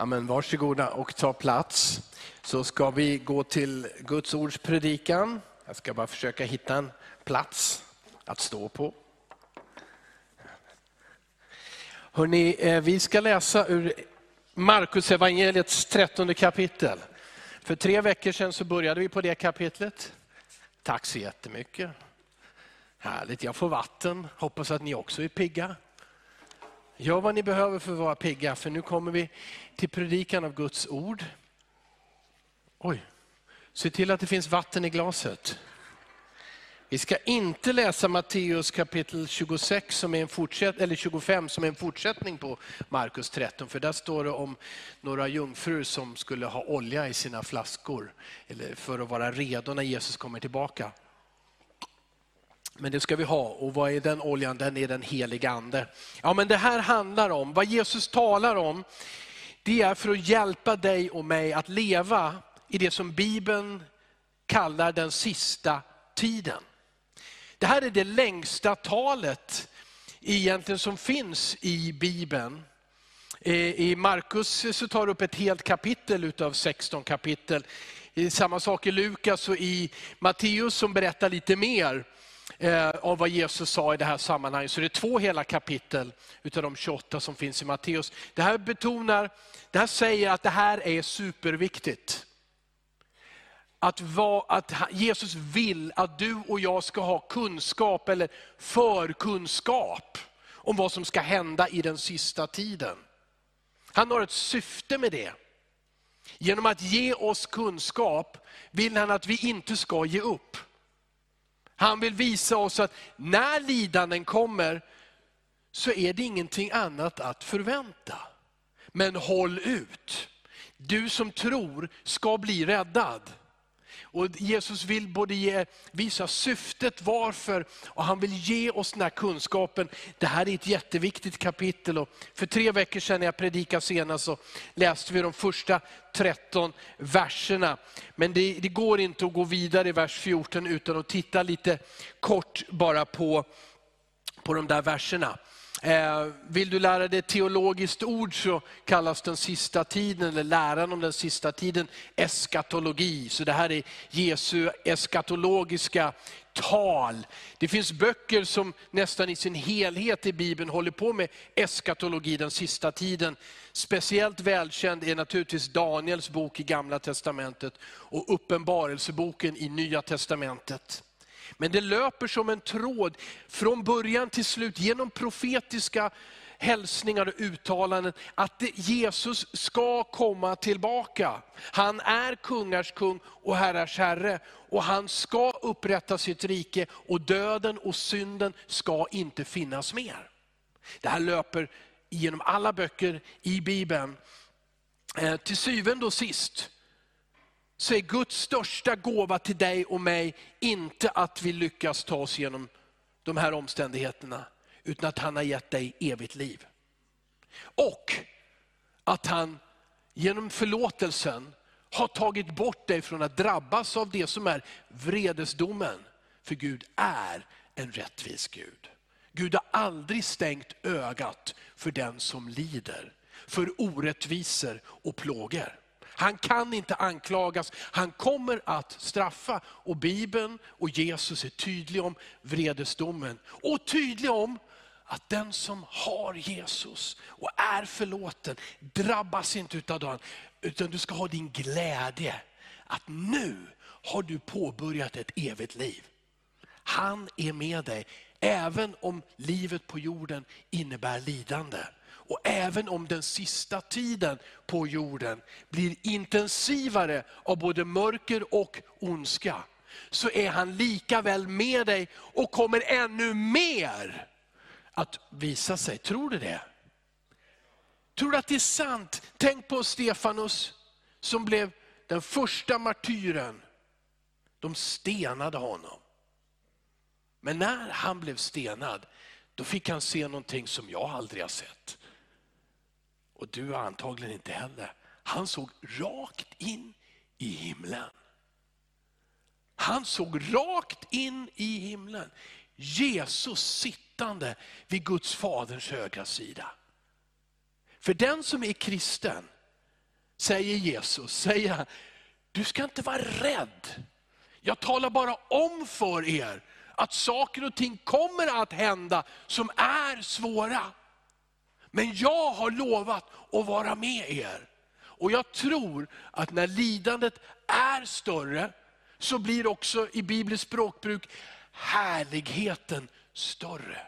Amen. varsågoda och ta plats. Så ska vi gå till Guds ords predikan. Jag ska bara försöka hitta en plats att stå på. Hörrni, eh, vi ska läsa ur Markus evangeliets trettonde kapitel. För tre veckor sedan så började vi på det kapitlet. Tack så jättemycket. Härligt, jag får vatten. Hoppas att ni också är pigga. Gör vad ni behöver för att vara pigga, för nu kommer vi till predikan av Guds ord. Oj, se till att det finns vatten i glaset. Vi ska inte läsa Matteus kapitel 26 som är en fortsätt, eller 25 som är en fortsättning på Markus 13. För där står det om några jungfrur som skulle ha olja i sina flaskor eller för att vara redo när Jesus kommer tillbaka. Men det ska vi ha. Och vad är den oljan? Den är den heliga ande. Ja, men det här handlar om, vad Jesus talar om, det är för att hjälpa dig och mig att leva i det som Bibeln kallar den sista tiden. Det här är det längsta talet egentligen som finns i Bibeln. Eh, I Markus så tar det upp ett helt kapitel utav 16 kapitel. Eh, samma sak i Lukas och i Matteus som berättar lite mer Eh, av vad Jesus sa i det här sammanhanget. Så det är två hela kapitel utav de 28 som finns i Matteus. Det här betonar, det här säger att det här är superviktigt. Att, va, att Jesus vill att du och jag ska ha kunskap eller förkunskap om vad som ska hända i den sista tiden. Han har ett syfte med det. Genom att ge oss kunskap vill han att vi inte ska ge upp. Han vill visa oss att när lidanden kommer så är det ingenting annat att förvänta. Men håll ut. Du som tror ska bli räddad. Och Jesus vill både ge, visa syftet varför och han vill ge oss den här kunskapen. Det här är ett jätteviktigt kapitel. Och för tre veckor sedan när jag predikade senast så läste vi de första 13 verserna. Men det, det går inte att gå vidare i vers 14 utan att titta lite kort bara på, på de där verserna. Eh, vill du lära dig teologiskt ord så kallas den sista tiden, eller läran om den sista tiden, eskatologi. Så det här är Jesu eskatologiska tal. Det finns böcker som nästan i sin helhet i Bibeln håller på med eskatologi, den sista tiden. Speciellt välkänd är naturligtvis Daniels bok i Gamla Testamentet och Uppenbarelseboken i Nya Testamentet. Men det löper som en tråd från början till slut genom profetiska hälsningar och uttalanden att Jesus ska komma tillbaka. Han är kungars kung och herrars herre. Och han ska upprätta sitt rike och döden och synden ska inte finnas mer. Det här löper genom alla böcker i Bibeln. Eh, till syvende och sist så är Guds största gåva till dig och mig inte att vi lyckas ta oss igenom de här omständigheterna, utan att han har gett dig evigt liv. Och att han genom förlåtelsen har tagit bort dig från att drabbas av det som är vredesdomen. För Gud är en rättvis Gud. Gud har aldrig stängt ögat för den som lider, för orättvisor och plågor. Han kan inte anklagas, han kommer att straffa. Och Bibeln och Jesus är tydliga om vredesdomen. Och tydliga om att den som har Jesus och är förlåten, drabbas inte av den. Utan du ska ha din glädje. Att nu har du påbörjat ett evigt liv. Han är med dig, även om livet på jorden innebär lidande. Och även om den sista tiden på jorden blir intensivare av både mörker och ondska, så är han lika väl med dig och kommer ännu mer att visa sig. Tror du det? Tror du att det är sant? Tänk på Stefanus som blev den första martyren. De stenade honom. Men när han blev stenad, då fick han se någonting som jag aldrig har sett. Och du antagligen inte heller. Han såg rakt in i himlen. Han såg rakt in i himlen. Jesus sittande vid Guds faders högra sida. För den som är kristen, säger Jesus, säger han, du ska inte vara rädd. Jag talar bara om för er att saker och ting kommer att hända som är svåra. Men jag har lovat att vara med er. Och jag tror att när lidandet är större, så blir också i bibliskt språkbruk härligheten större.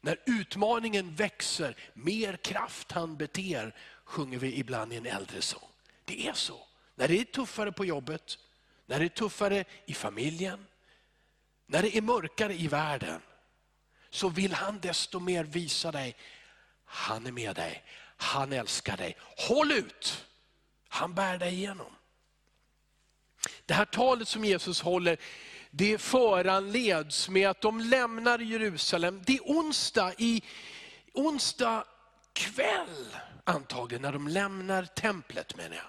När utmaningen växer, mer kraft han beter, sjunger vi ibland i en äldre sång. Det är så. När det är tuffare på jobbet, när det är tuffare i familjen, när det är mörkare i världen, så vill han desto mer visa dig, han är med dig, han älskar dig. Håll ut! Han bär dig igenom. Det här talet som Jesus håller, det föranleds med att de lämnar Jerusalem. Det är onsdag, i, onsdag kväll antagligen, när de lämnar templet menar jag.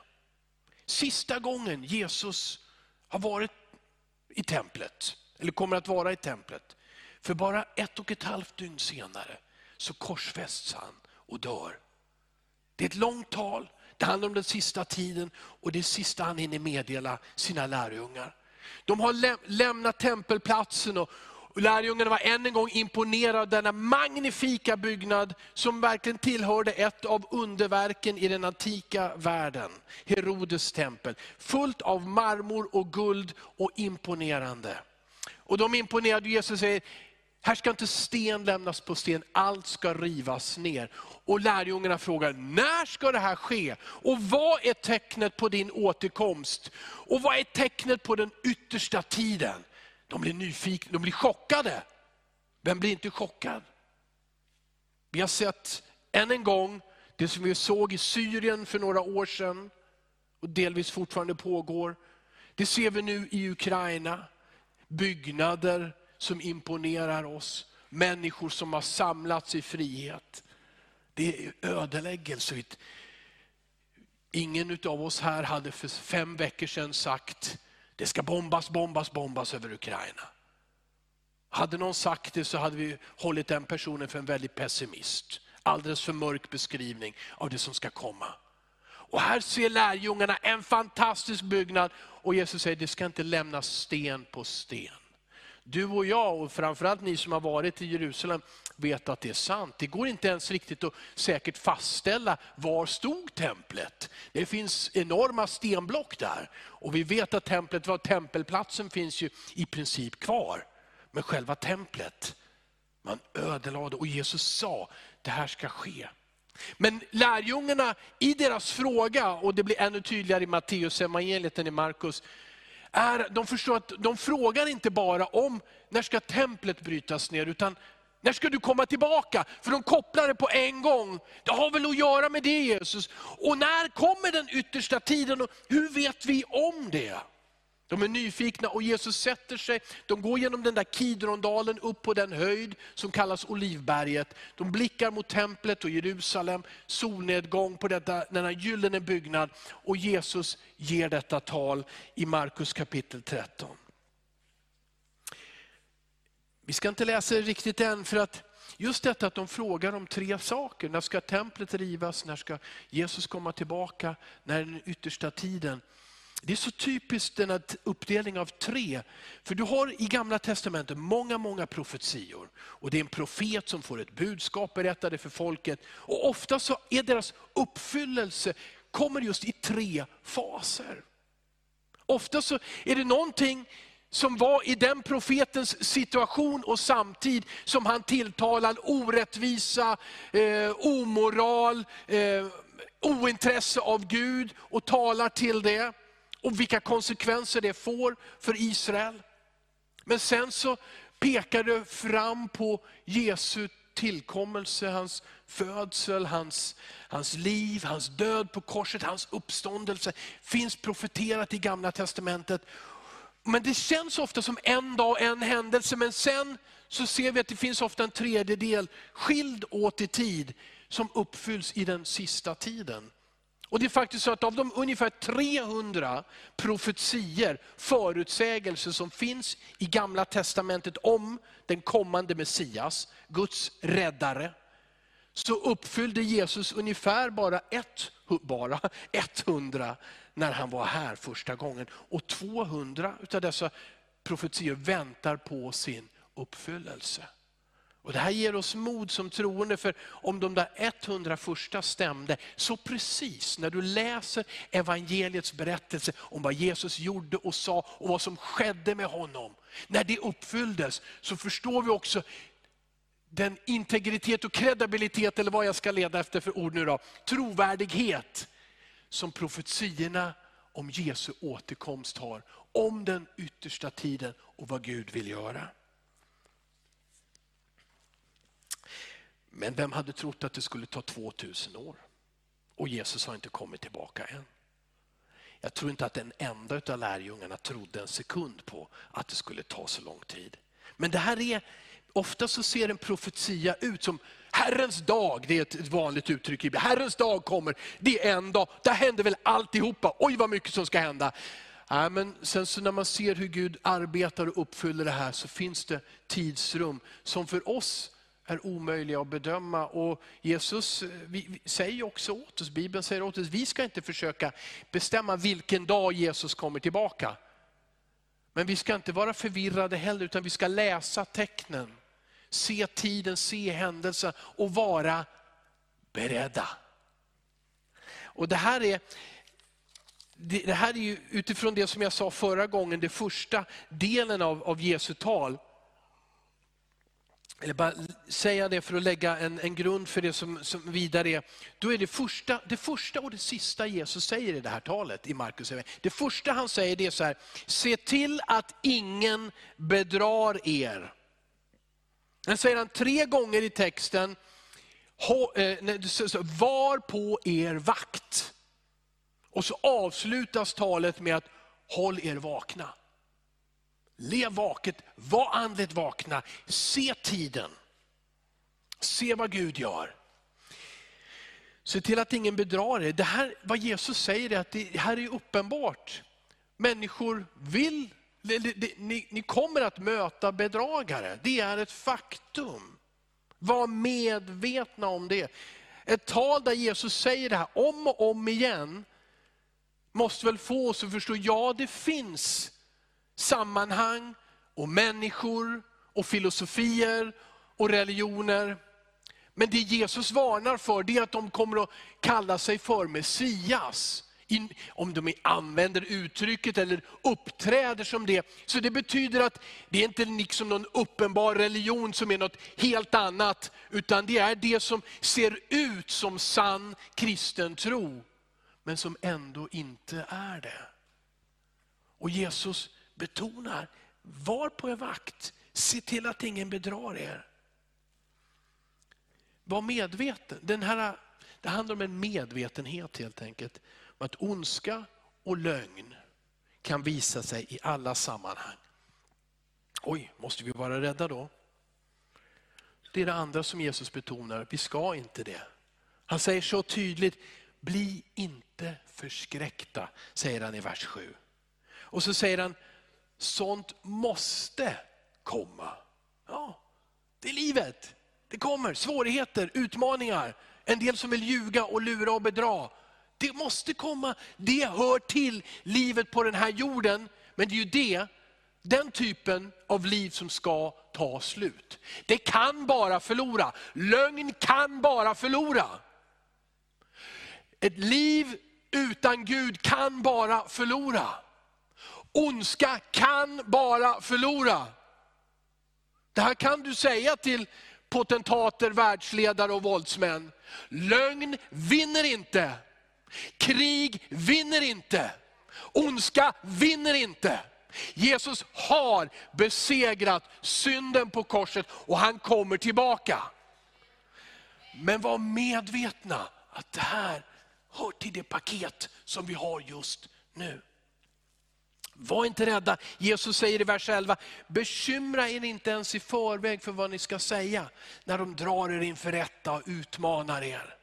Sista gången Jesus har varit i templet, eller kommer att vara i templet. För bara ett och ett halvt dygn senare så korsfästs han och dör. Det är ett långt tal, det handlar om den sista tiden och det sista han hinner meddela sina lärjungar. De har läm lämnat tempelplatsen och, och lärjungarna var än en gång imponerade av denna magnifika byggnad som verkligen tillhörde ett av underverken i den antika världen. Herodes tempel. Fullt av marmor och guld och imponerande. Och de imponerade Jesus säger, här ska inte sten lämnas på sten, allt ska rivas ner. Och lärjungarna frågar, när ska det här ske? Och vad är tecknet på din återkomst? Och vad är tecknet på den yttersta tiden? De blir nyfikna, de blir chockade. Vem blir inte chockad? Vi har sett än en gång det som vi såg i Syrien för några år sedan, och delvis fortfarande pågår. Det ser vi nu i Ukraina. Byggnader som imponerar oss. Människor som har samlats i frihet. Det är ödeläggelse. Ingen av oss här hade för fem veckor sedan sagt, det ska bombas, bombas, bombas över Ukraina. Hade någon sagt det så hade vi hållit den personen för en väldigt pessimist. Alldeles för mörk beskrivning av det som ska komma. Och här ser lärjungarna en fantastisk byggnad och Jesus säger, det ska inte lämnas sten på sten. Du och jag, och framförallt ni som har varit i Jerusalem, vet att det är sant. Det går inte ens riktigt att säkert fastställa var stod templet. Det finns enorma stenblock där. Och vi vet att templet var, tempelplatsen finns ju i princip kvar. Men själva templet, man ödelade och Jesus sa, det här ska ske. Men lärjungarna i deras fråga, och det blir ännu tydligare i Matteus evangeliet än i Markus, är, de förstår att de frågar inte bara om när ska templet brytas ner, utan när ska du komma tillbaka? För de kopplar det på en gång. Det har väl att göra med det Jesus. Och när kommer den yttersta tiden och hur vet vi om det? De är nyfikna och Jesus sätter sig, de går genom den där Kidrondalen upp på den höjd som kallas Olivberget. De blickar mot templet och Jerusalem, solnedgång på detta, denna gyllene byggnad. Och Jesus ger detta tal i Markus kapitel 13. Vi ska inte läsa det riktigt än, för att just detta att de frågar om tre saker. När ska templet rivas? När ska Jesus komma tillbaka? När är den yttersta tiden? Det är så typiskt denna uppdelning av tre. För du har i gamla testamentet många, många profetior. Och det är en profet som får ett budskap berättade för folket. Och ofta så är deras uppfyllelse, kommer just i tre faser. Ofta så är det någonting som var i den profetens situation och samtid som han tilltalar orättvisa, eh, omoral, eh, ointresse av Gud och talar till det och vilka konsekvenser det får för Israel. Men sen så pekar det fram på Jesu tillkommelse, hans födsel, hans, hans liv, hans död på korset, hans uppståndelse. Finns profeterat i gamla testamentet. Men det känns ofta som en dag, en händelse, men sen så ser vi att det finns ofta en tredjedel skild åt i tid, som uppfylls i den sista tiden. Och det är faktiskt så att av de ungefär 300 profetier, förutsägelser som finns i gamla testamentet om den kommande Messias, Guds räddare, så uppfyllde Jesus ungefär bara, ett, bara 100 när han var här första gången. Och 200 av dessa profetior väntar på sin uppfyllelse. Och Det här ger oss mod som troende, för om de där 100 första stämde, så precis när du läser evangeliets berättelse om vad Jesus gjorde och sa och vad som skedde med honom. När det uppfylldes så förstår vi också den integritet och kredibilitet, eller vad jag ska leda efter för ord nu då, trovärdighet som profetierna om Jesu återkomst har. Om den yttersta tiden och vad Gud vill göra. Men vem hade trott att det skulle ta 2000 år? Och Jesus har inte kommit tillbaka än. Jag tror inte att en enda av lärjungarna trodde en sekund på att det skulle ta så lång tid. Men det här är, ofta så ser en profetia ut som Herrens dag, det är ett vanligt uttryck i Herrens dag kommer, det är en dag, där händer väl alltihopa, oj vad mycket som ska hända. Ja, men sen så när man ser hur Gud arbetar och uppfyller det här så finns det tidsrum som för oss är omöjliga att bedöma. Och Jesus eh, vi, säger också åt oss, Bibeln säger åt oss, vi ska inte försöka bestämma vilken dag Jesus kommer tillbaka. Men vi ska inte vara förvirrade heller, utan vi ska läsa tecknen. Se tiden, se händelsen och vara beredda. Och det här är, det här är ju utifrån det som jag sa förra gången, den första delen av, av Jesu tal eller bara säga det för att lägga en, en grund för det som, som vidare är. Då är det första, det första och det sista Jesus säger i det här talet i Markus. Det första han säger det är så här, se till att ingen bedrar er. Den säger han tre gånger i texten, eh, var på er vakt. Och så avslutas talet med att håll er vakna. Lev vaket, var andligt vakna, se tiden. Se vad Gud gör. Se till att ingen bedrar er. Det här, vad Jesus säger är att det här är uppenbart. Människor vill, ni, ni kommer att möta bedragare. Det är ett faktum. Var medvetna om det. Ett tal där Jesus säger det här om och om igen, måste väl få oss att förstå, ja det finns sammanhang och människor och filosofier och religioner. Men det Jesus varnar för det är att de kommer att kalla sig för Messias. om de använder uttrycket eller uppträder som det. Så det betyder att det är inte liksom någon uppenbar religion som är något helt annat, utan det är det som ser ut som sann kristen tro, men som ändå inte är det. Och Jesus betonar, var på er vakt, se till att ingen bedrar er. Var medveten. Den här, det handlar om en medvetenhet helt enkelt. Om att ondska och lögn kan visa sig i alla sammanhang. Oj, måste vi vara rädda då? Det är det andra som Jesus betonar, vi ska inte det. Han säger så tydligt, bli inte förskräckta, säger han i vers 7. Och så säger han, sånt måste komma. Ja, det är livet. Det kommer svårigheter, utmaningar, en del som vill ljuga och lura och bedra. Det måste komma, det hör till livet på den här jorden. Men det är ju det, den typen av liv som ska ta slut. Det kan bara förlora, lögn kan bara förlora. Ett liv utan Gud kan bara förlora. Ondska kan bara förlora. Det här kan du säga till potentater, världsledare och våldsmän. Lögn vinner inte. Krig vinner inte. Ondska vinner inte. Jesus har besegrat synden på korset och han kommer tillbaka. Men var medvetna att det här hör till det paket som vi har just nu. Var inte rädda. Jesus säger i vers 11, bekymra er inte ens i förväg för vad ni ska säga, när de drar er inför rätta och utmanar er.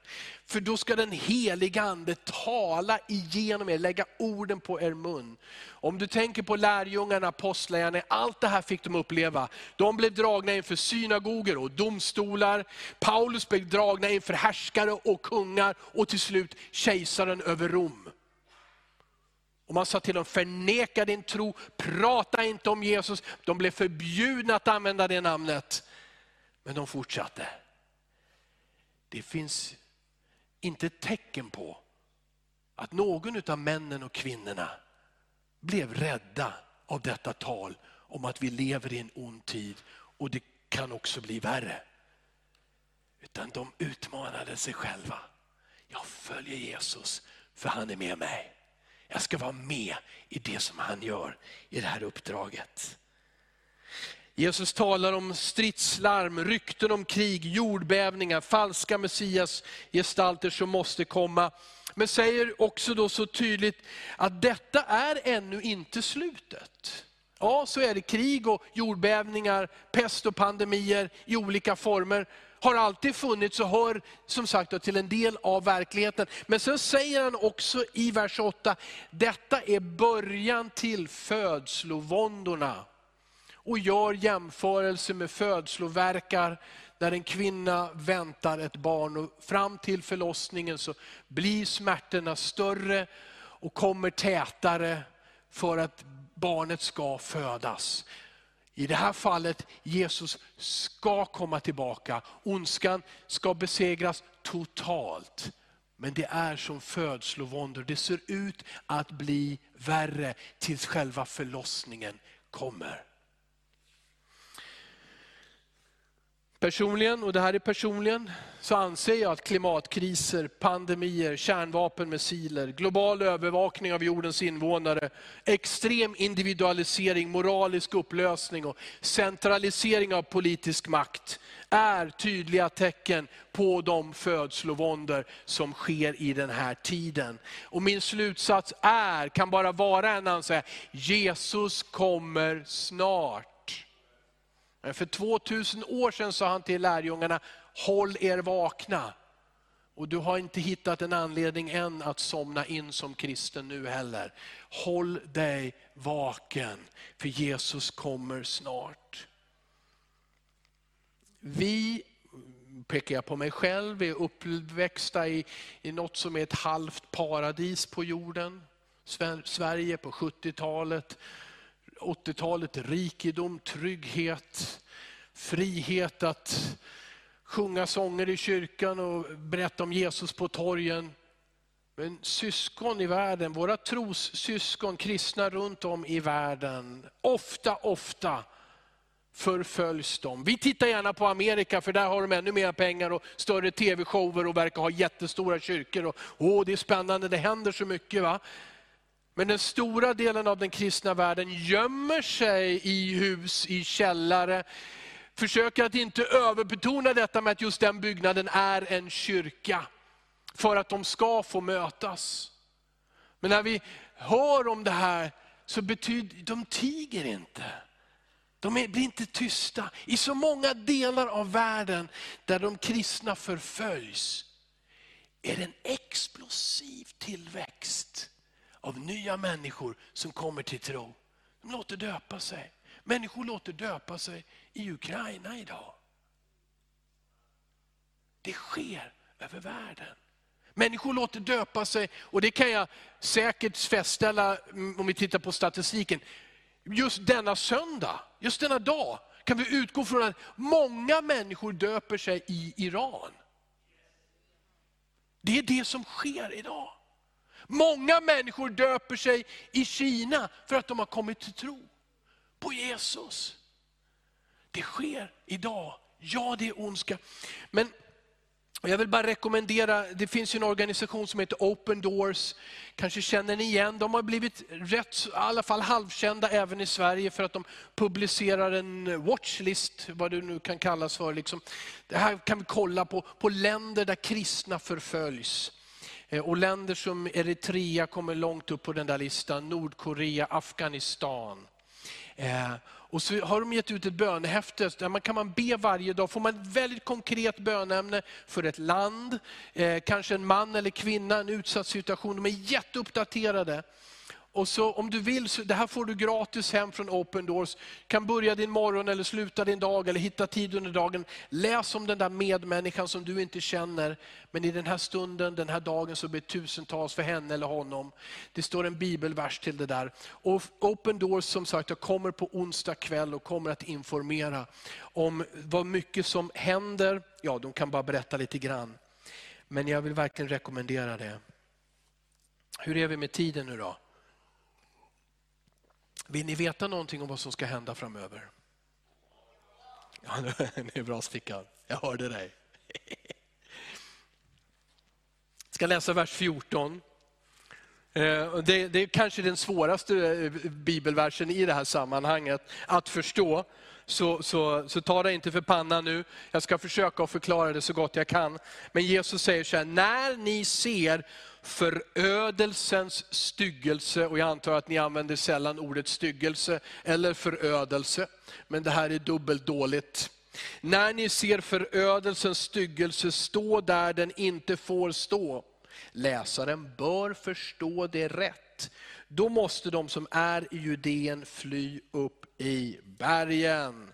För då ska den heliga ande tala igenom er, lägga orden på er mun. Om du tänker på lärjungarna, apostlagärningarna, allt det här fick de uppleva. De blev dragna inför synagoger och domstolar. Paulus blev dragna inför härskare och kungar och till slut kejsaren över Rom. Och man sa till dem, förneka din tro, prata inte om Jesus. De blev förbjudna att använda det namnet. Men de fortsatte. Det finns inte ett tecken på att någon av männen och kvinnorna blev rädda av detta tal om att vi lever i en ond tid och det kan också bli värre. Utan de utmanade sig själva. Jag följer Jesus för han är med mig. Jag ska vara med i det som han gör i det här uppdraget. Jesus talar om stridslarm, rykten om krig, jordbävningar, falska messiasgestalter som måste komma. Men säger också då så tydligt att detta är ännu inte slutet. Ja, så är det. Krig och jordbävningar, pest och pandemier i olika former har alltid funnits och hör som sagt till en del av verkligheten. Men sen säger han också i vers 8, detta är början till födslovåndorna och gör jämförelse med födsloverkar när en kvinna väntar ett barn. Och fram till förlossningen så blir smärtorna större och kommer tätare för att barnet ska födas. I det här fallet, Jesus ska komma tillbaka. Ondskan ska besegras totalt. Men det är som födslovåndor. Det ser ut att bli värre tills själva förlossningen kommer. Personligen, och det här är personligen, så anser jag att klimatkriser, pandemier, kärnvapen, missiler, global övervakning av jordens invånare, extrem individualisering, moralisk upplösning och centralisering av politisk makt är tydliga tecken på de födslovåndor som sker i den här tiden. Och min slutsats är, kan bara vara en annan, Jesus kommer snart. Eh, för 2000 år sedan sa han till lärjungarna, håll er vakna. Och du har inte hittat en anledning än att somna in som kristen nu heller. Håll dig vaken, för Jesus kommer snart. Vi, pekar jag på mig själv, är uppväxta i, i något som är ett halvt paradis på jorden. Sverige på 70-talet 80-talet, rikedom, trygghet, frihet att sjunga sånger i kyrkan och berätta om Jesus på torgen. Men syskon i världen, våra trossyskon, kristna runt om i världen, ofta, ofta förföljs de. Vi tittar gärna på Amerika för där har de ännu mer pengar och större tv-shower och verkar ha jättestora kyrkor. Och, åh, det är spännande, det händer så mycket. va. Men den stora delen av den kristna världen gömmer sig i hus, i källare, försöker att inte överbetona detta med att just den byggnaden är en kyrka. För att de ska få mötas. Men när vi hör om det här så betyder de tiger inte. De blir inte tysta. I så många delar av världen där de kristna förföljs, är det en explosiv tillväxt av nya människor som kommer till tro. De låter döpa sig. Människor låter döpa sig i Ukraina idag. Det sker över världen. Människor låter döpa sig, och det kan jag säkert fastställa, mm, om vi tittar på statistiken. Just denna söndag, just denna dag, kan vi utgå från att många människor döper sig i Iran. Det är det som sker idag. Många människor döper sig i Kina för att de har kommit till tro på Jesus. Det sker idag. Ja, det är ondska. Men jag vill bara rekommendera, det finns en organisation som heter Open Doors, kanske känner ni igen. De har blivit rätt, i alla fall halvkända även i Sverige för att de publicerar en watchlist, vad det nu kan kallas för. Liksom. Det här kan vi kolla på, på länder där kristna förföljs. Eh, och länder som Eritrea kommer långt upp på den där listan, Nordkorea, Afghanistan. Eh, och så har de gett ut ett bönehäfte där man kan man be varje dag. Får man ett väldigt konkret bönämne för ett land, eh, kanske en man eller kvinna, en utsatt situation. De är jätteuppdaterade. Och så om du vill, så, det här får du gratis hem från Open Doors. kan börja din morgon eller sluta din dag eller hitta tid under dagen. Läs om den där medmänniskan som du inte känner. Men i den här stunden, den här dagen så blir tusentals för henne eller honom. Det står en bibelvers till det där. Och Open Doors som sagt, jag kommer på onsdag kväll och kommer att informera om vad mycket som händer. Ja, de kan bara berätta lite grann. Men jag vill verkligen rekommendera det. Hur är vi med tiden nu då? Vill ni veta någonting om vad som ska hända framöver? Ja, det är bra Stickan, jag hörde dig. Jag ska läsa vers 14. Eh, det, det är kanske den svåraste eh, bibelversen i det här sammanhanget att förstå. Så, så, så ta det inte för pannan nu. Jag ska försöka att förklara det så gott jag kan. Men Jesus säger så här, när ni ser förödelsens styggelse, och jag antar att ni använder sällan ordet styggelse eller förödelse, men det här är dubbelt dåligt. När ni ser förödelsens styggelse stå där den inte får stå, läsaren bör förstå det rätt. Då måste de som är i Judeen fly upp i bergen.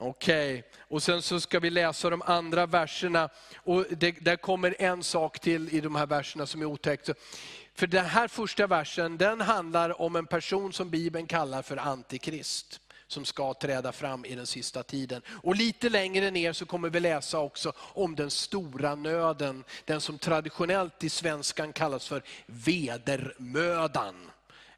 Okej, okay. och sen så ska vi läsa de andra verserna. Och det, där kommer en sak till i de här verserna som är otäckt. För den här första versen, den handlar om en person som Bibeln kallar för Antikrist som ska träda fram i den sista tiden. Och lite längre ner så kommer vi läsa också om den stora nöden, den som traditionellt i svenskan kallas för vedermödan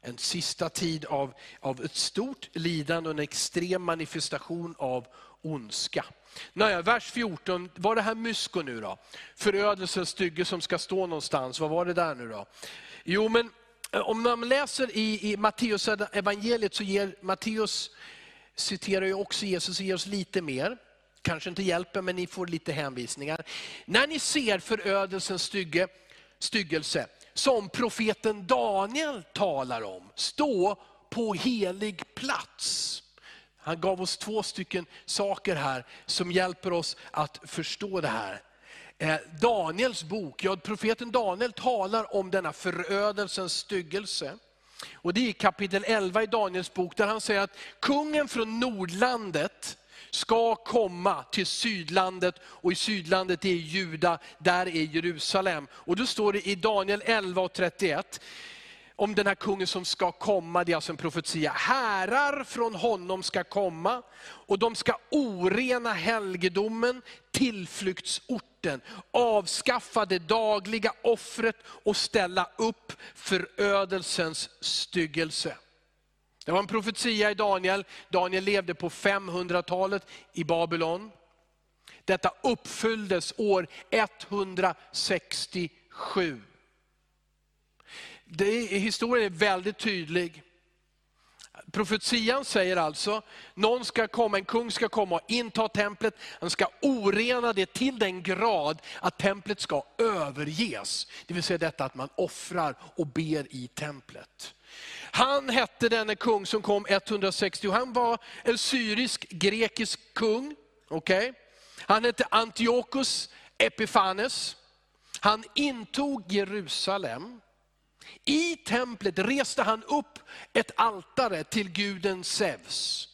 en sista tid av, av ett stort lidande och en extrem manifestation av ondska. Naja, vers 14, var det här mysko nu då? Förödelsens stygge som ska stå någonstans, vad var det där nu då? Jo men eh, om man läser i, i Matteus evangeliet så ger Matteus, citerar ju också Jesus ger oss lite mer. Kanske inte hjälper men ni får lite hänvisningar. När ni ser förödelsens stygge, styggelse, som profeten Daniel talar om. Stå på helig plats. Han gav oss två stycken saker här som hjälper oss att förstå det här. Eh, Daniels bok, ja, profeten Daniel talar om denna förödelsens styggelse. Och det är kapitel 11 i Daniels bok där han säger att kungen från Nordlandet, ska komma till sydlandet och i sydlandet är Juda, där är Jerusalem. Och då står det i Daniel 11 och 31, om den här kungen som ska komma, det är alltså en profetia. Härar från honom ska komma och de ska orena helgedomen, tillflyktsorten, avskaffa det dagliga offret och ställa upp förödelsens styggelse. Det var en profetia i Daniel. Daniel levde på 500-talet i Babylon. Detta uppfylldes år 167. Det, historien är väldigt tydlig. Profetian säger alltså, någon ska komma, en kung ska komma och inta templet, han ska orena det till den grad att templet ska överges. Det vill säga detta att man offrar och ber i templet. Han hette denne kung som kom 160, han var en syrisk grekisk kung. Okay? Han hette Antiochus Epifanes. Han intog Jerusalem. I templet reste han upp ett altare till guden Zeus.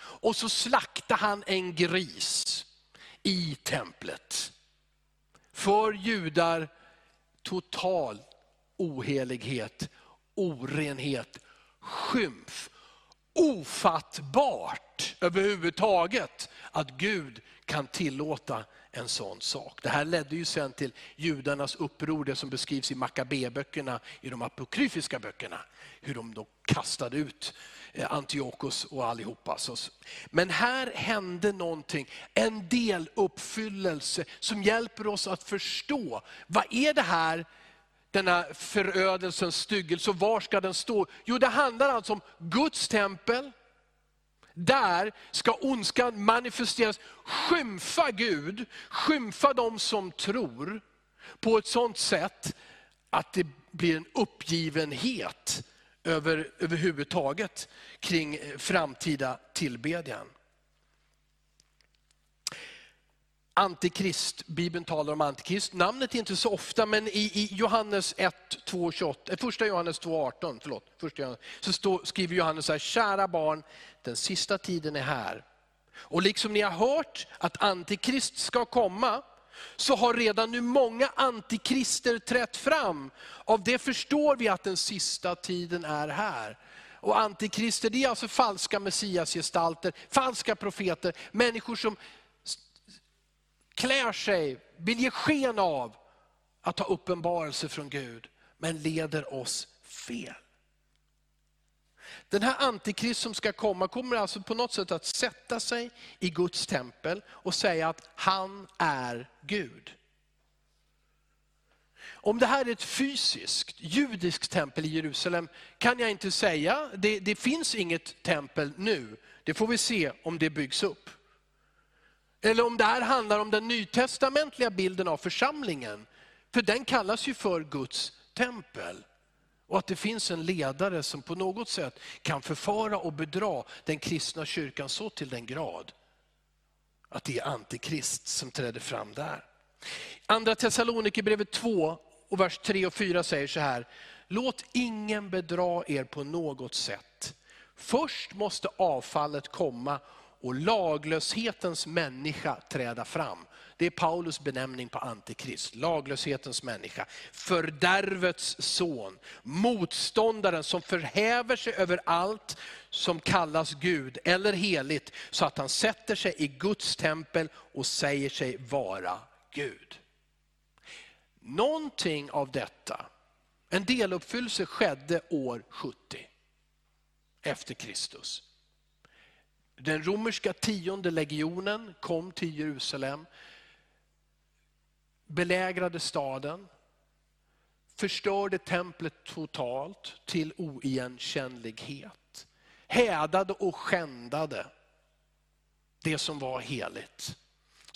Och så slaktade han en gris i templet. För judar total ohelighet orenhet, skymf. Ofattbart överhuvudtaget att Gud kan tillåta en sån sak. Det här ledde ju sen till judarnas uppror, det som beskrivs i Makabeböckerna, i de apokryfiska böckerna. Hur de då kastade ut eh, Antiochos och allihopa. Men här hände någonting, en deluppfyllelse som hjälper oss att förstå, vad är det här denna förödelsens styggelse. Och var ska den stå? Jo, det handlar alltså om Guds tempel. Där ska ondskan manifesteras, skymfa Gud, skymfa de som tror på ett sånt sätt att det blir en uppgivenhet över, överhuvudtaget kring eh, framtida tillbedjan. Antikrist, Bibeln talar om antikrist. Namnet är inte så ofta, men i, i Johannes 1, 2, 28, första Johannes 2, 18, förlåt, första Johannes, så stå, skriver Johannes så här, kära barn, den sista tiden är här. Och liksom ni har hört att antikrist ska komma, så har redan nu många antikrister trätt fram. Av det förstår vi att den sista tiden är här. Och antikrister, det är alltså falska messiasgestalter, falska profeter, människor som klär sig, vill ge sken av att ha uppenbarelse från Gud, men leder oss fel. Den här antikrist som ska komma kommer alltså på något sätt att sätta sig i Guds tempel och säga att han är Gud. Om det här är ett fysiskt, judiskt tempel i Jerusalem kan jag inte säga. Det, det finns inget tempel nu. Det får vi se om det byggs upp. Eller om det här handlar om den nytestamentliga bilden av församlingen. För den kallas ju för Guds tempel. Och att det finns en ledare som på något sätt kan förfara och bedra den kristna kyrkan så till den grad att det är antikrist som träder fram där. Andra Thessalonikerbrevet 2 och vers 3 och 4 säger så här. Låt ingen bedra er på något sätt. Först måste avfallet komma och laglöshetens människa träda fram. Det är Paulus benämning på antikrist, laglöshetens människa. Fördärvets son, motståndaren som förhäver sig över allt som kallas Gud eller heligt, så att han sätter sig i Guds tempel och säger sig vara Gud. Någonting av detta, en deluppfyllelse skedde år 70 efter Kristus. Den romerska tionde legionen kom till Jerusalem, belägrade staden, förstörde templet totalt till oigenkännlighet. Hädade och skändade det som var heligt.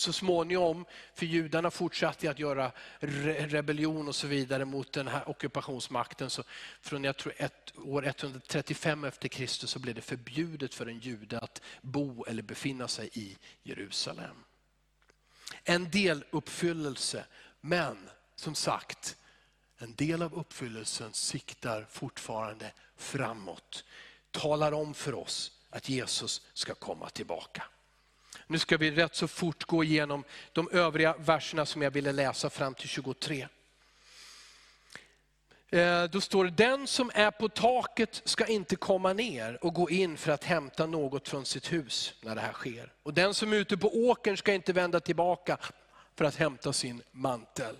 Så småningom, för judarna fortsatte att göra rebellion och så vidare mot den här ockupationsmakten. Så från jag tror ett, år 135 efter Kristus så blev det förbjudet för en jude att bo eller befinna sig i Jerusalem. En del uppfyllelse, men som sagt, en del av uppfyllelsen siktar fortfarande framåt. Talar om för oss att Jesus ska komma tillbaka. Nu ska vi rätt så fort gå igenom de övriga verserna som jag ville läsa fram till 23. Eh, då står det, den som är på taket ska inte komma ner och gå in för att hämta något från sitt hus när det här sker. Och den som är ute på åkern ska inte vända tillbaka för att hämta sin mantel.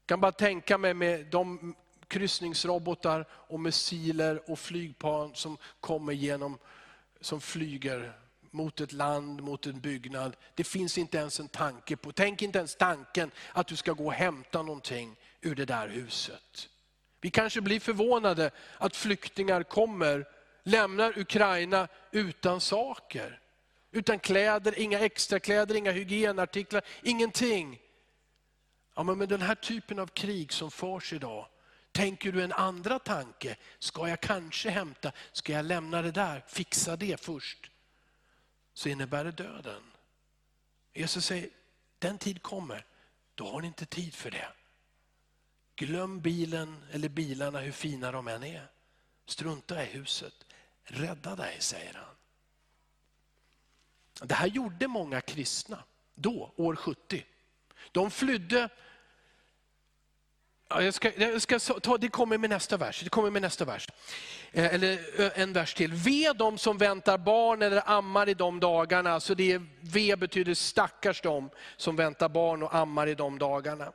Jag kan bara tänka mig med de kryssningsrobotar och missiler och flygplan som kommer genom, som flyger mot ett land, mot en byggnad. Det finns inte ens en tanke på, tänk inte ens tanken att du ska gå och hämta någonting ur det där huset. Vi kanske blir förvånade att flyktingar kommer, lämnar Ukraina utan saker. Utan kläder, inga extra kläder, inga hygienartiklar, ingenting. Ja, men med den här typen av krig som förs idag, tänker du en andra tanke? Ska jag kanske hämta, ska jag lämna det där, fixa det först? Så innebär det döden. Jesus säger, den tid kommer, då har ni inte tid för det. Glöm bilen eller bilarna hur fina de än är. Strunta i huset. Rädda dig, säger han. Det här gjorde många kristna då, år 70. De flydde jag ska, jag ska ta, det kommer med nästa vers. Det kommer med nästa vers. Eh, eller en vers till. Ve de som väntar barn eller ammar i de dagarna. Så det är, ve betyder stackars de som väntar barn och ammar i de dagarna.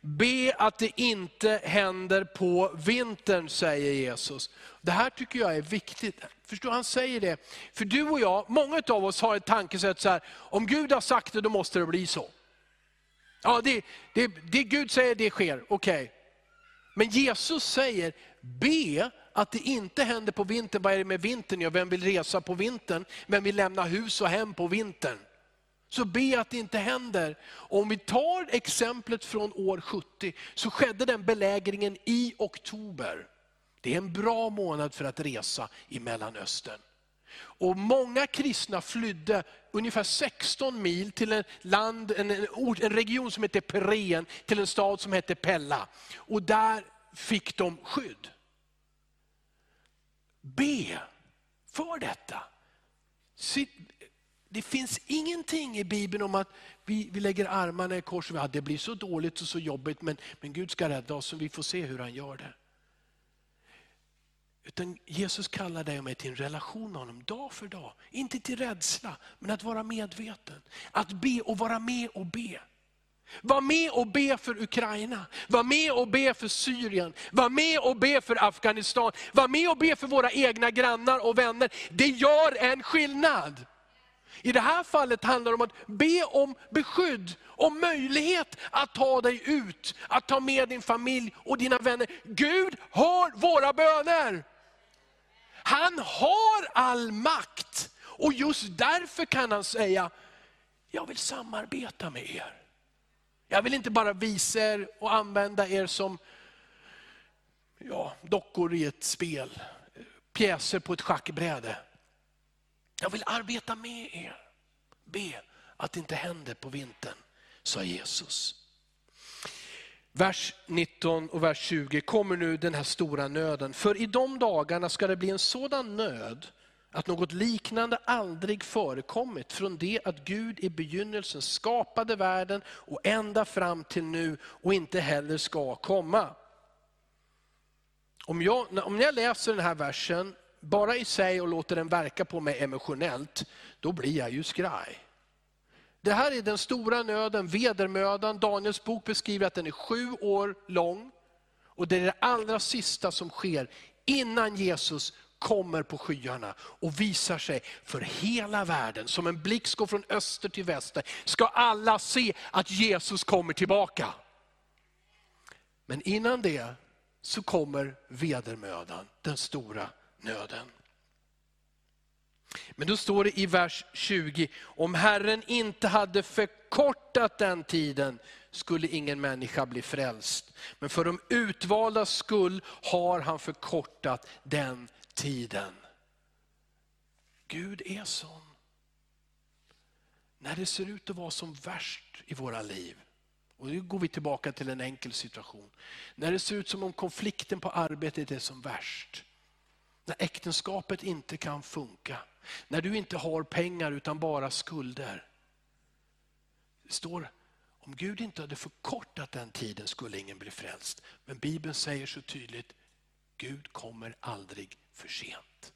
Be att det inte händer på vintern, säger Jesus. Det här tycker jag är viktigt. Förstår Han säger det. För du och jag, många av oss har ett tankesätt så här, om Gud har sagt det, då måste det bli så. Ja, det, det, det Gud säger, det sker. Okej. Okay. Men Jesus säger, be att det inte händer på vintern. Vad är det med vintern? Ja, vem vill resa på vintern? Vem vill lämna hus och hem på vintern? Så be att det inte händer. Om vi tar exemplet från år 70, så skedde den belägringen i oktober. Det är en bra månad för att resa i Mellanöstern. Och många kristna flydde ungefär 16 mil till en, land, en, en, ort, en region som heter Peren, till en stad som heter Pella. Och där fick de skydd. Be för detta. Det finns ingenting i Bibeln om att vi, vi lägger armarna i kors och det blir så dåligt och så jobbigt, men, men Gud ska rädda oss och vi får se hur han gör det. Utan Jesus kallar dig och mig till en relation med honom dag för dag. Inte till rädsla, men att vara medveten. Att be och vara med och be. Var med och be för Ukraina, var med och be för Syrien, var med och be för Afghanistan, var med och be för våra egna grannar och vänner. Det gör en skillnad. I det här fallet handlar det om att be om beskydd, om möjlighet att ta dig ut, att ta med din familj och dina vänner. Gud hör våra böner. Han har all makt. Och just därför kan han säga, jag vill samarbeta med er. Jag vill inte bara visa er och använda er som ja, dockor i ett spel, pjäser på ett schackbräde. Jag vill arbeta med er. Be att det inte händer på vintern, sa Jesus. Vers 19 och vers 20 kommer nu den här stora nöden. För i de dagarna ska det bli en sådan nöd att något liknande aldrig förekommit från det att Gud i begynnelsen skapade världen och ända fram till nu och inte heller ska komma. Om jag, om jag läser den här versen bara i sig och låter den verka på mig emotionellt, då blir jag ju skraj. Det här är den stora nöden, vedermödan. Daniels bok beskriver att den är sju år lång. Och det är det allra sista som sker innan Jesus kommer på skyarna och visar sig för hela världen. Som en blixt går från öster till väster. Ska alla se att Jesus kommer tillbaka. Men innan det så kommer vedermödan, den stora nöden. Men då står det i vers 20, om Herren inte hade förkortat den tiden skulle ingen människa bli frälst. Men för de utvalda skull har han förkortat den tiden. Gud är sån. När det ser ut att vara som värst i våra liv, och nu går vi tillbaka till en enkel situation. När det ser ut som om konflikten på arbetet är som värst. När äktenskapet inte kan funka. När du inte har pengar utan bara skulder. Det står, om Gud inte hade förkortat den tiden skulle ingen bli frälst. Men Bibeln säger så tydligt, Gud kommer aldrig för sent.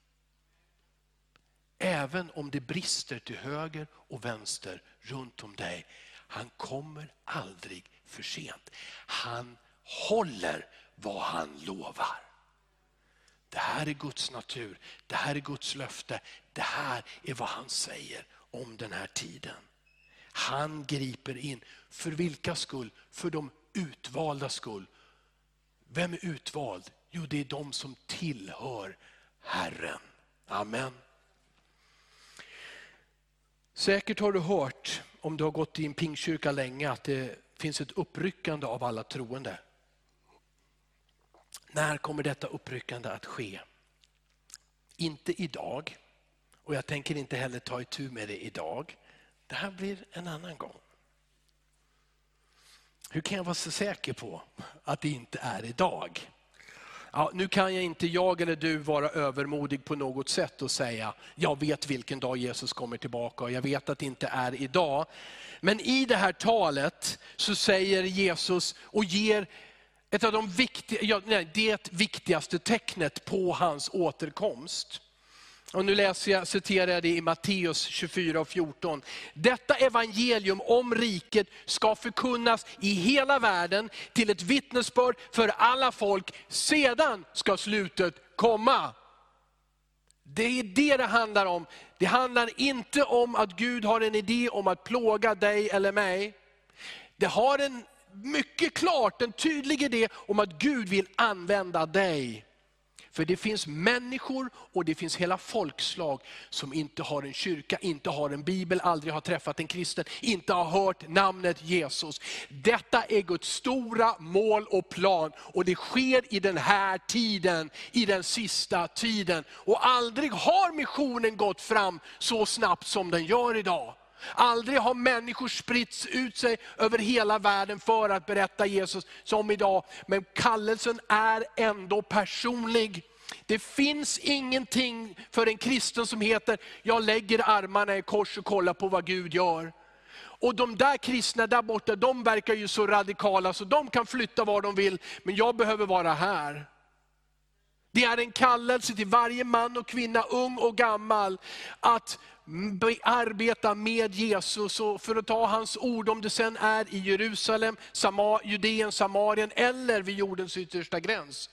Även om det brister till höger och vänster runt om dig. Han kommer aldrig för sent. Han håller vad han lovar. Det här är Guds natur, det här är Guds löfte, det här är vad han säger om den här tiden. Han griper in. För vilka skull? För de utvalda skull. Vem är utvald? Jo, det är de som tillhör Herren. Amen. Säkert har du hört, om du har gått i en pingkyrka länge, att det finns ett uppryckande av alla troende. När kommer detta uppryckande att ske? Inte idag. Och jag tänker inte heller ta itu med det idag. Det här blir en annan gång. Hur kan jag vara så säker på att det inte är idag? Ja, nu kan jag inte, jag eller du, vara övermodig på något sätt och säga, jag vet vilken dag Jesus kommer tillbaka och jag vet att det inte är idag. Men i det här talet så säger Jesus och ger ett av de viktiga, ja, nej, det viktigaste tecknet på hans återkomst. Och nu läser jag, citerar jag det i Matteus 24 och 14. Detta evangelium om riket ska förkunnas i hela världen till ett vittnesbörd för alla folk. Sedan ska slutet komma. Det är det det handlar om. Det handlar inte om att Gud har en idé om att plåga dig eller mig. Det har en mycket klart, en tydlig idé om att Gud vill använda dig För det finns människor och det finns hela folkslag som inte har en kyrka, inte har en bibel, aldrig har träffat en kristen, inte har hört namnet Jesus. Detta är Guds stora mål och plan och det sker i den här tiden, i den sista tiden. Och aldrig har missionen gått fram så snabbt som den gör idag. Aldrig har människor spritts ut sig över hela världen för att berätta Jesus som idag. Men kallelsen är ändå personlig. Det finns ingenting för en kristen som heter, jag lägger armarna i kors och kollar på vad Gud gör. Och de där kristna där borta, de verkar ju så radikala så de kan flytta var de vill, men jag behöver vara här. Det är en kallelse till varje man och kvinna, ung och gammal, att arbeta med Jesus. Och för att ta hans ord, om det sen är i Jerusalem, Judeen, Samarien eller vid jordens yttersta gräns.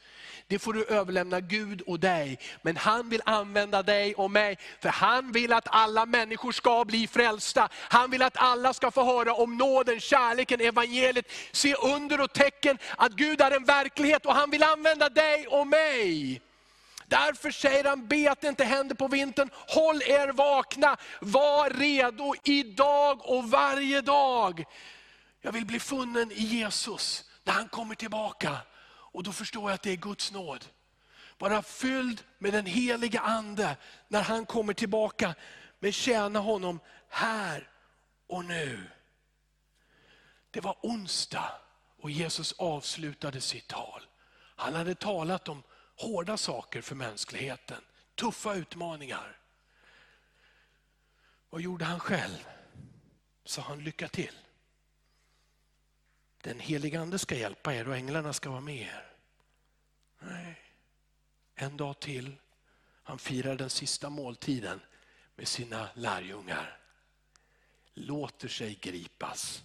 Det får du överlämna Gud och dig. Men han vill använda dig och mig, för han vill att alla människor ska bli frälsta. Han vill att alla ska få höra om nåden, kärleken, evangeliet, se under och tecken att Gud är en verklighet och han vill använda dig och mig. Därför säger han, be att det inte händer på vintern. Håll er vakna, var redo idag och varje dag. Jag vill bli funnen i Jesus när han kommer tillbaka. Och då förstår jag att det är Guds nåd. Vara fylld med den heliga ande när han kommer tillbaka. Men tjäna honom här och nu. Det var onsdag och Jesus avslutade sitt tal. Han hade talat om hårda saker för mänskligheten. Tuffa utmaningar. Vad gjorde han själv? Sa han lycka till. Den heliga ande ska hjälpa er och änglarna ska vara med er. Nej. En dag till. Han firar den sista måltiden med sina lärjungar. Låter sig gripas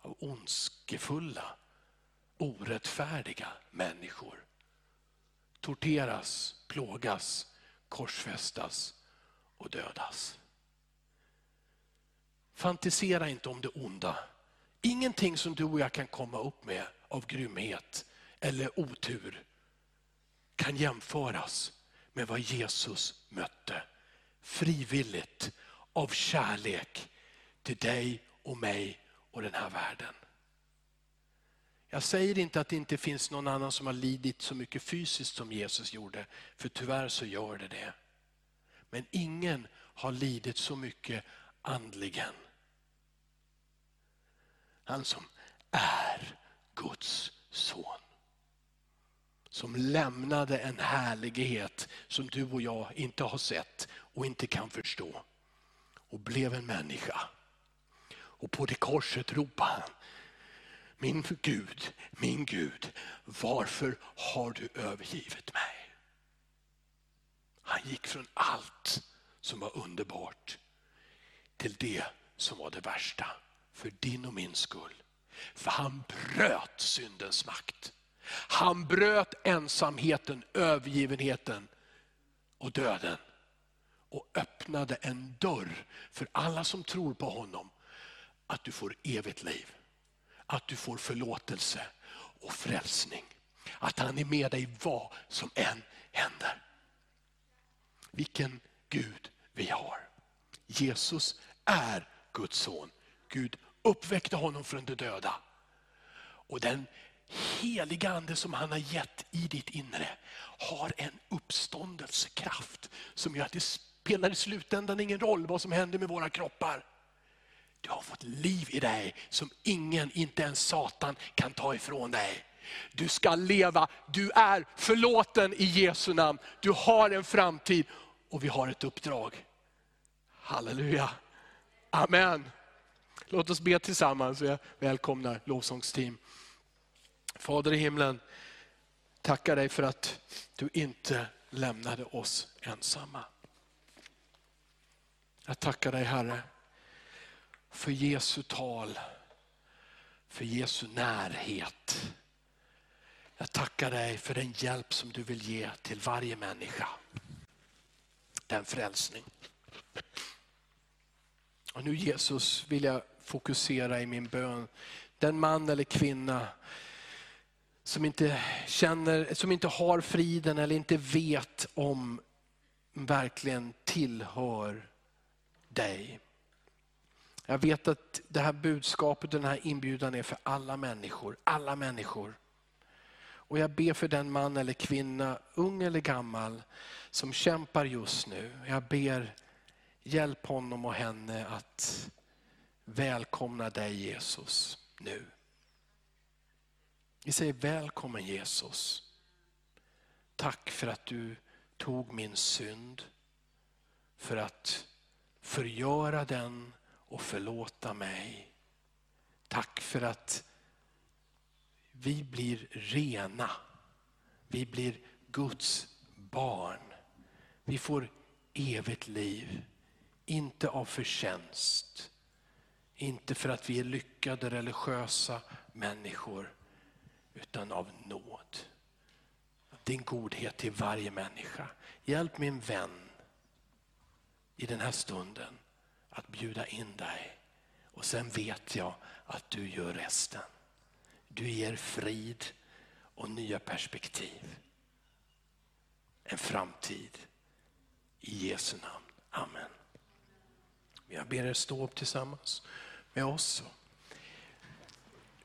av ondskefulla, orättfärdiga människor torteras, plågas, korsfästas och dödas. Fantisera inte om det onda. Ingenting som du och jag kan komma upp med av grymhet eller otur kan jämföras med vad Jesus mötte. Frivilligt, av kärlek till dig och mig och den här världen. Jag säger inte att det inte finns någon annan som har lidit så mycket fysiskt som Jesus gjorde, för tyvärr så gör det det. Men ingen har lidit så mycket andligen. Han som är Guds son. Som lämnade en härlighet som du och jag inte har sett och inte kan förstå. Och blev en människa. Och på det korset ropade han, min Gud, min Gud, varför har du övergivit mig? Han gick från allt som var underbart till det som var det värsta. För din och min skull. För han bröt syndens makt. Han bröt ensamheten, övergivenheten och döden. Och öppnade en dörr för alla som tror på honom. Att du får evigt liv att du får förlåtelse och frälsning. Att han är med dig vad som än händer. Vilken Gud vi har. Jesus är Guds son. Gud uppväckte honom från de döda. Och den heliga ande som han har gett i ditt inre har en uppståndelsekraft som gör att det spelar i slutändan ingen roll vad som händer med våra kroppar. Du har fått liv i dig som ingen, inte ens Satan kan ta ifrån dig. Du ska leva, du är förlåten i Jesu namn. Du har en framtid och vi har ett uppdrag. Halleluja. Amen. Låt oss be tillsammans. Jag välkomnar lovsångsteam. Fader i himlen, tackar dig för att du inte lämnade oss ensamma. Jag tackar dig Herre för Jesu tal, för Jesu närhet. Jag tackar dig för den hjälp som du vill ge till varje människa. Den frälsning. Och nu Jesus vill jag fokusera i min bön. Den man eller kvinna som inte, känner, som inte har friden eller inte vet om verkligen tillhör dig. Jag vet att det här budskapet, den här inbjudan är för alla människor. Alla människor. Och jag ber för den man eller kvinna, ung eller gammal, som kämpar just nu. Jag ber, hjälp honom och henne att välkomna dig Jesus nu. Vi säger välkommen Jesus. Tack för att du tog min synd för att förgöra den och förlåta mig. Tack för att vi blir rena. Vi blir Guds barn. Vi får evigt liv. Inte av förtjänst. Inte för att vi är lyckade religiösa människor. Utan av nåd. Din godhet till varje människa. Hjälp min vän i den här stunden att bjuda in dig. Och sen vet jag att du gör resten. Du ger frid och nya perspektiv. En framtid. I Jesu namn. Amen. Jag ber er stå upp tillsammans med oss.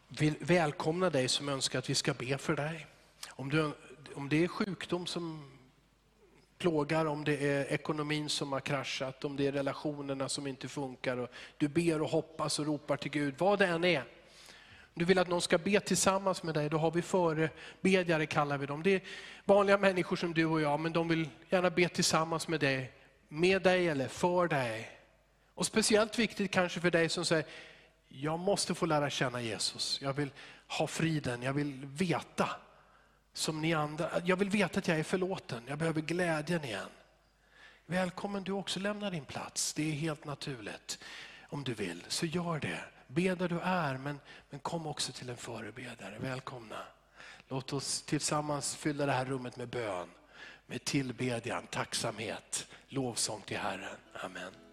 Vill välkomna dig som önskar att vi ska be för dig. Om, du, om det är sjukdom som plågar, om det är ekonomin som har kraschat, om det är relationerna som inte funkar. Och du ber och hoppas och ropar till Gud, vad det än är. Du vill att någon ska be tillsammans med dig, då har vi förebedjare kallar vi dem. Det är vanliga människor som du och jag, men de vill gärna be tillsammans med dig. Med dig eller för dig. Och speciellt viktigt kanske för dig som säger, jag måste få lära känna Jesus. Jag vill ha friden, jag vill veta som ni andra. Jag vill veta att jag är förlåten, jag behöver glädjen igen. Välkommen du också lämna din plats, det är helt naturligt. Om du vill, så gör det. Be där du är, men, men kom också till en förebedjare. Välkomna. Låt oss tillsammans fylla det här rummet med bön, med tillbedjan, tacksamhet, lovsång till Herren. Amen.